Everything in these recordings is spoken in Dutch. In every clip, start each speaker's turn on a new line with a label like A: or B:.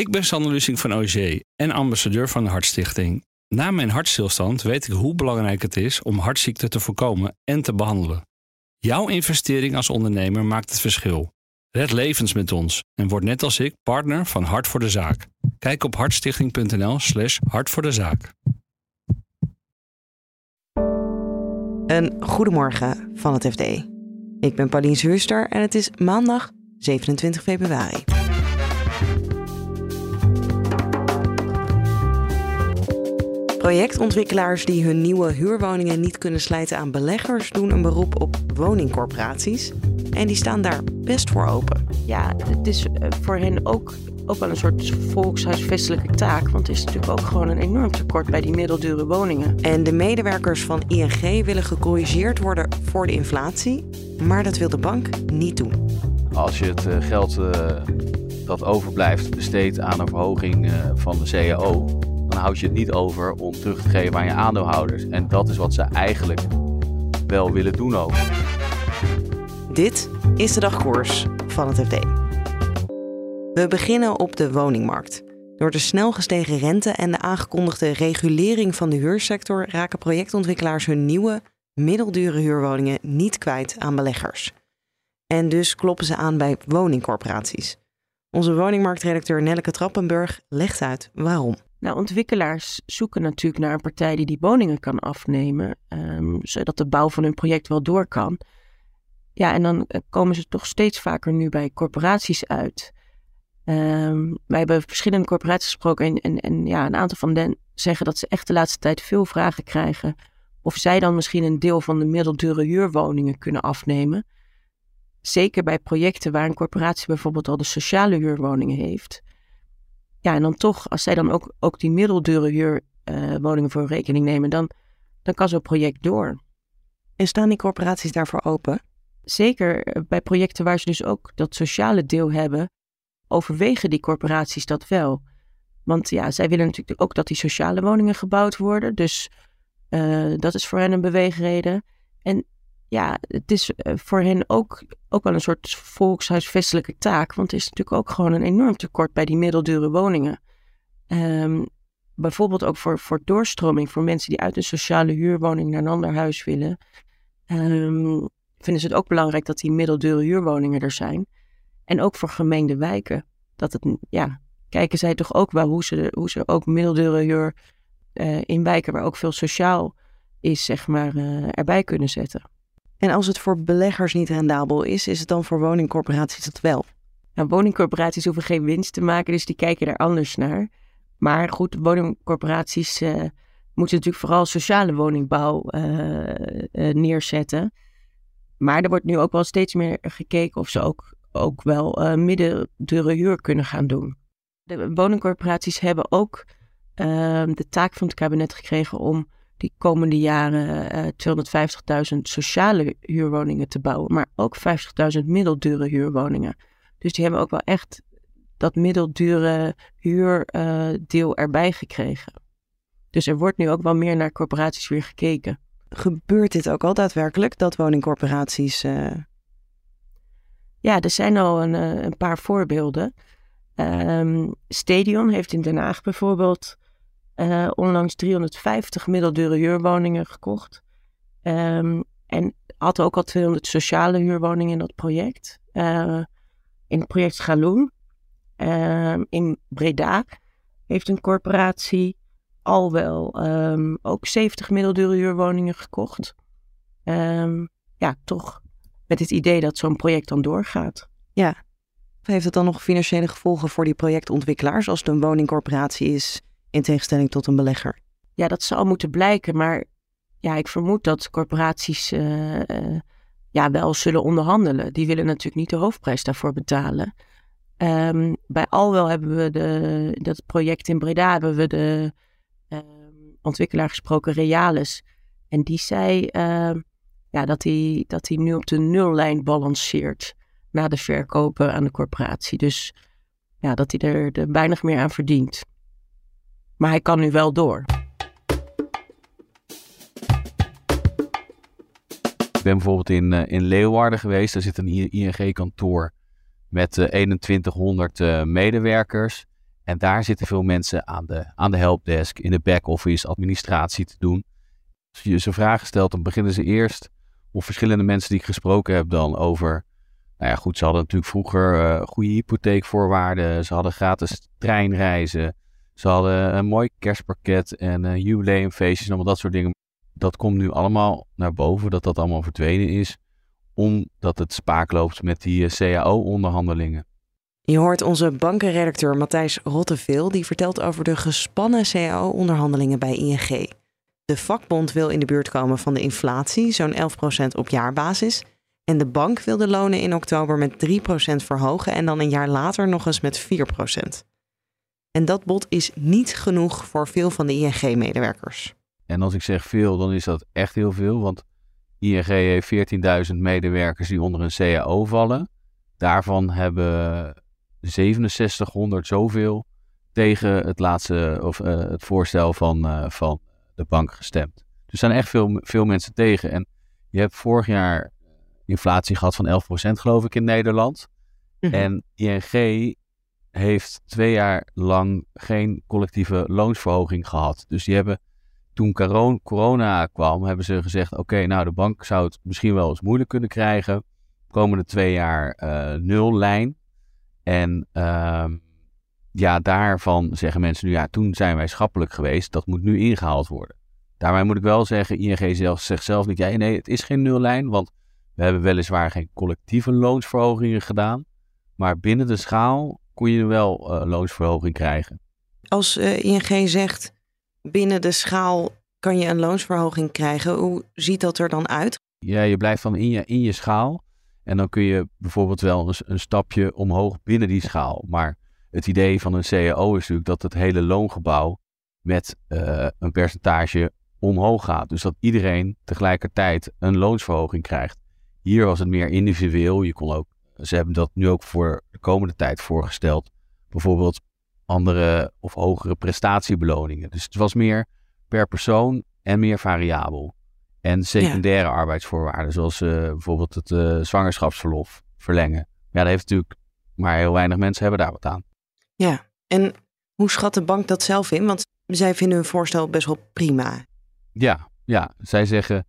A: Ik ben Sander Lusing van OG en ambassadeur van de Hartstichting. Na mijn hartstilstand weet ik hoe belangrijk het is om hartziekten te voorkomen en te behandelen. Jouw investering als ondernemer maakt het verschil. Red levens met ons en word net als ik partner van Hart voor de Zaak. Kijk op hartstichting.nl/slash hart voor de zaak.
B: Een goedemorgen van het FD. Ik ben Paulien Zuurster en het is maandag 27 februari. Projectontwikkelaars die hun nieuwe huurwoningen niet kunnen slijten aan beleggers doen een beroep op woningcorporaties. En die staan daar best voor open.
C: Ja, het is eh, voor hen ook, ook wel een soort volkshuisvestelijke taak. Want het is natuurlijk ook gewoon een enorm tekort bij die middeldure woningen.
B: En de medewerkers van ING willen gecorrigeerd worden voor de inflatie. Maar dat wil de bank niet doen.
D: Als je het eh, geld uh, dat overblijft besteedt aan een verhoging van de CAO, dan houd je het niet over om terug te geven aan je aandeelhouders. En dat is wat ze eigenlijk wel willen doen ook.
B: Dit is de dagkoers van het FD. We beginnen op de woningmarkt. Door de snel gestegen rente en de aangekondigde regulering van de huursector raken projectontwikkelaars hun nieuwe, middeldure huurwoningen niet kwijt aan beleggers. En dus kloppen ze aan bij woningcorporaties. Onze woningmarktredacteur Nelleke Trappenburg legt uit waarom.
C: Nou, ontwikkelaars zoeken natuurlijk naar een partij die die woningen kan afnemen, um, zodat de bouw van hun project wel door kan. Ja, en dan eh, komen ze toch steeds vaker nu bij corporaties uit. Um, wij hebben verschillende corporaties gesproken en, en, en ja, een aantal van hen zeggen dat ze echt de laatste tijd veel vragen krijgen of zij dan misschien een deel van de middeldure huurwoningen kunnen afnemen. Zeker bij projecten waar een corporatie bijvoorbeeld al de sociale huurwoningen heeft. Ja, en dan toch, als zij dan ook, ook die middeldure huurwoningen uh, voor rekening nemen, dan, dan kan zo'n project door.
B: En staan die corporaties daarvoor open?
C: Zeker eh, bij projecten waar ze dus ook dat sociale deel hebben, overwegen die corporaties dat wel. Want ja, zij willen natuurlijk ook dat die sociale woningen gebouwd worden. Dus uh, dat is voor hen een beweegreden. En ja, het is uh, voor hen ook, ook wel een soort volkshuisvestelijke taak. Want het is natuurlijk ook gewoon een enorm tekort bij die middeldure woningen. Um, bijvoorbeeld ook voor, voor doorstroming, voor mensen die uit een sociale huurwoning naar een ander huis willen. Um, vinden ze het ook belangrijk dat die middeldure huurwoningen er zijn. En ook voor gemengde wijken. Dat het, ja, kijken zij toch ook wel hoe ze, hoe ze ook middeldure huur uh, in wijken waar ook veel sociaal is, zeg maar, uh, erbij kunnen zetten.
B: En als het voor beleggers niet rendabel is, is het dan voor woningcorporaties het wel?
C: Nou, woningcorporaties hoeven geen winst te maken, dus die kijken er anders naar. Maar goed, woningcorporaties uh, moeten natuurlijk vooral sociale woningbouw neerzetten. Maar er wordt nu ook wel steeds meer gekeken of ze ook, ook wel middendure huur kunnen gaan doen. De woningcorporaties hebben ook de taak van het kabinet gekregen om die komende jaren uh, 250.000 sociale huurwoningen te bouwen, maar ook 50.000 middeldure huurwoningen. Dus die hebben ook wel echt dat middeldure huurdeel erbij gekregen. Dus er wordt nu ook wel meer naar corporaties weer gekeken
B: gebeurt dit ook al daadwerkelijk, dat woningcorporaties. Uh...
C: Ja, er zijn al een, een paar voorbeelden. Um, Stadion heeft in Den Haag bijvoorbeeld uh, onlangs 350 middeldure huurwoningen gekocht. Um, en had ook al 200 sociale huurwoningen in dat project. in het project Galoen ehm, in Breda heeft een corporatie al wel um, ook 70 middeldure huurwoningen gekocht. Ja, toch met het idee dat zo'n project dan doorgaat.
B: Ja. Heeft het dan nog financiële gevolgen voor die projectontwikkelaars als het een woningcorporatie is in tegenstelling tot een belegger?
C: Ja, dat zal moeten blijken, maar ja, ik vermoed dat corporaties uh, uh, ja, wel zullen onderhandelen. Die willen natuurlijk niet de hoofdprijs daarvoor betalen. Um, bij Alwel hebben we de, dat project in Breda hebben we de um, ontwikkelaar gesproken, Realis. En die zei uh, ja, dat hij dat nu op de nullijn balanceert na de verkopen aan de corporatie. Dus ja, dat hij er, er weinig meer aan verdient. Maar hij kan nu wel door.
D: Ik ben bijvoorbeeld in, uh, in Leeuwarden geweest. Daar zit een ING-kantoor met uh, 2100 uh, medewerkers. En daar zitten veel mensen aan de, aan de helpdesk, in de back-office, administratie te doen. Als je ze vragen stelt, dan beginnen ze eerst, of verschillende mensen die ik gesproken heb dan, over nou ja, goed, ze hadden natuurlijk vroeger goede hypotheekvoorwaarden. Ze hadden gratis treinreizen. Ze hadden een mooi kerstpakket en uh, jubileumfeestjes en allemaal dat soort dingen. Dat komt nu allemaal naar boven, dat dat allemaal verdwenen is. Omdat het spaak loopt met die uh, CAO-onderhandelingen.
B: Je hoort onze bankenredacteur Matthijs Rotteveel. Die vertelt over de gespannen CAO-onderhandelingen bij ING. De vakbond wil in de buurt komen van de inflatie, zo'n 11% op jaarbasis. En de bank wil de lonen in oktober met 3% verhogen en dan een jaar later nog eens met 4%. En dat bod is niet genoeg voor veel van de ING-medewerkers.
D: En als ik zeg veel, dan is dat echt heel veel, want ING heeft 14.000 medewerkers die onder een CAO vallen. Daarvan hebben 6700 zoveel tegen het laatste of uh, het voorstel van, uh, van de bank gestemd. Dus er zijn echt veel, veel mensen tegen. En je hebt vorig jaar inflatie gehad van 11% geloof ik in Nederland. Mhm. En ING heeft twee jaar lang geen collectieve loonsverhoging gehad. Dus die hebben toen corona kwam, hebben ze gezegd: oké, nou de bank zou het misschien wel eens moeilijk kunnen krijgen. Komende twee jaar uh, nul lijn. En uh, ja, daarvan zeggen mensen nu, ja, toen zijn wij schappelijk geweest. Dat moet nu ingehaald worden. Daarbij moet ik wel zeggen, ING zelf, zegt zelf niet, ja, nee, het is geen nullijn, want we hebben weliswaar geen collectieve loonsverhogingen gedaan, maar binnen de schaal kon je wel uh, loonsverhoging krijgen.
B: Als uh, ING zegt binnen de schaal kan je een loonsverhoging krijgen, hoe ziet dat er dan uit?
D: Ja, je blijft dan in je, in je schaal en dan kun je bijvoorbeeld wel een, een stapje omhoog binnen die schaal. Maar het idee van een CAO is natuurlijk dat het hele loongebouw met uh, een percentage omhoog gaat. Dus dat iedereen tegelijkertijd een loonsverhoging krijgt. Hier was het meer individueel. Je kon ook, ze hebben dat nu ook voor de komende tijd voorgesteld. Bijvoorbeeld andere of hogere prestatiebeloningen. Dus het was meer per persoon en meer variabel. En secundaire arbeidsvoorwaarden, zoals uh, bijvoorbeeld het uh, zwangerschapsverlof verlengen. Ja, dat heeft natuurlijk maar heel weinig mensen hebben daar wat aan.
B: Ja, en hoe schat de bank dat zelf in? Want zij vinden hun voorstel best wel prima.
D: Ja, ja. zij zeggen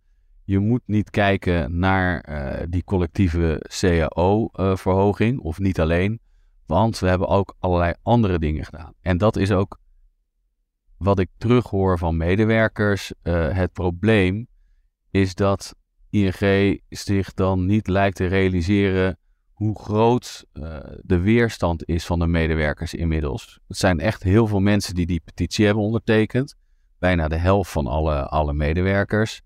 D: je moet niet kijken naar uh, die collectieve CAO-verhoging, uh, of niet alleen, want we hebben ook allerlei andere dingen gedaan. En dat is ook wat ik terughoor van medewerkers. Uh, het probleem is dat ING zich dan niet lijkt te realiseren hoe groot de weerstand is van de medewerkers inmiddels. Het zijn echt heel veel mensen die die petitie hebben ondertekend. Bijna de helft van alle, alle medewerkers.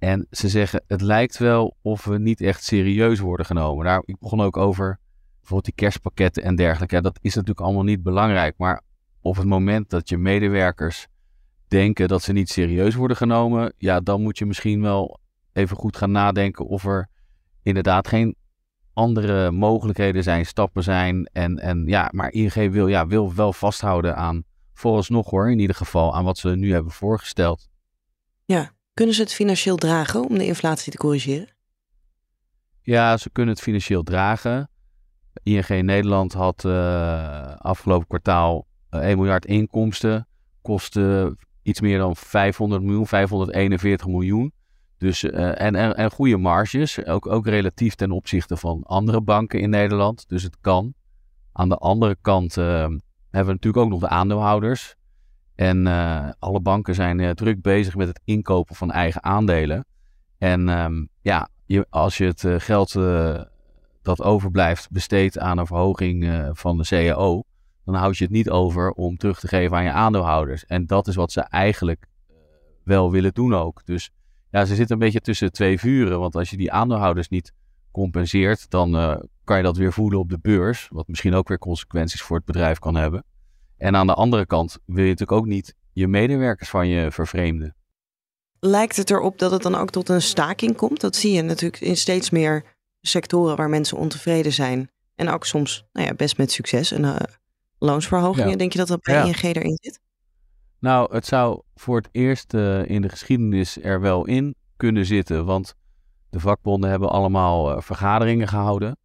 D: En ze zeggen, het lijkt wel of we niet echt serieus worden genomen. Daar, ik begon ook over bijvoorbeeld die kerstpakketten en dergelijke. Ja, dat is natuurlijk allemaal niet belangrijk. Maar op het moment dat je medewerkers denken dat ze niet serieus worden genomen, ja, dan moet je misschien wel even goed gaan nadenken of er inderdaad geen andere mogelijkheden zijn, stappen zijn. En, en ja, maar ING wil, ja, wil wel vasthouden aan, vooralsnog hoor, in ieder geval, aan wat ze nu hebben voorgesteld.
B: Ja, kunnen ze het financieel dragen om de inflatie te corrigeren?
D: Ja, ze kunnen het financieel dragen. ING Nederland had uh, afgelopen kwartaal uh, 1 miljard inkomsten. Kostte iets meer dan 500 miljoen, 541 miljoen. Dus, uh, en, en, en, goede marges, ook, ook relatief ten opzichte van andere banken in Nederland. Dus het kan. Aan de andere kant hebben we natuurlijk ook nog de aandeelhouders. En uh, alle banken zijn uh, druk bezig met het inkopen van eigen aandelen. En um, ja, je, als je het uh, geld dat overblijft besteedt aan een verhoging van de CAO, dan houd je het niet over om terug te geven aan je aandeelhouders. En dat is wat ze eigenlijk wel willen doen ook. Dus ja, ze zitten een beetje tussen twee vuren. Want als je die aandeelhouders niet compenseert, dan kan je dat weer voelen op de beurs. Wat misschien ook weer consequenties voor het bedrijf kan hebben. En aan de andere kant wil je natuurlijk ook niet je medewerkers van je vervreemden.
B: Lijkt het erop dat het dan ook tot een staking komt? Dat zie je natuurlijk in steeds meer sectoren waar mensen ontevreden zijn. En ook soms nou ja, best met succes. En uh, loonsverhogingen, denk je dat dat bij ja. ING erin zit?
D: Nou, het zou voor het eerst uh, in de geschiedenis er wel in kunnen zitten. Want de vakbonden hebben allemaal uh, vergaderingen gehouden.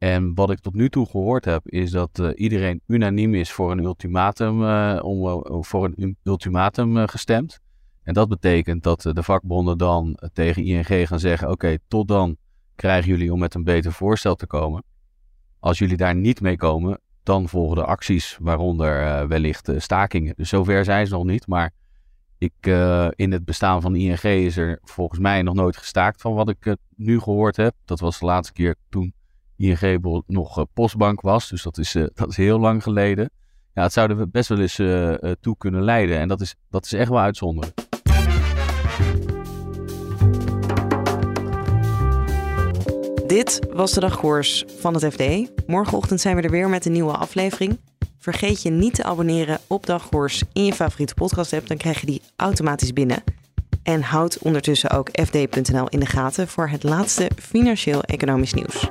D: En wat ik tot nu toe gehoord heb, is dat uh, iedereen unaniem is voor een ultimatum, uh, om, uh, voor een ultimatum gestemd. En dat betekent dat de vakbonden dan tegen ING gaan zeggen: Oké, tot dan krijgen jullie om met een beter voorstel te komen. Als jullie daar niet mee komen, dan volgen de acties, waaronder wellicht stakingen. Dus zover zijn ze nog niet. Maar ik, in het bestaan van ING is er volgens mij nog nooit gestaakt van wat ik nu gehoord heb. Dat was de laatste keer toen ING nog eh, postbank was. Dus dat is, eh, dat is heel lang geleden. Ja, het zouden we best wel eens uh, toe kunnen leiden. En dat is, dat is echt wel uitzonderlijk.
B: Dit was de dagkoers van het FD. Morgenochtend zijn we er weer met een nieuwe aflevering. Vergeet je niet te abonneren op Dagkoers in je favoriete podcast app. Dan krijg je die automatisch binnen. En houd ondertussen ook fd.nl in de gaten voor het laatste financieel-economisch nieuws.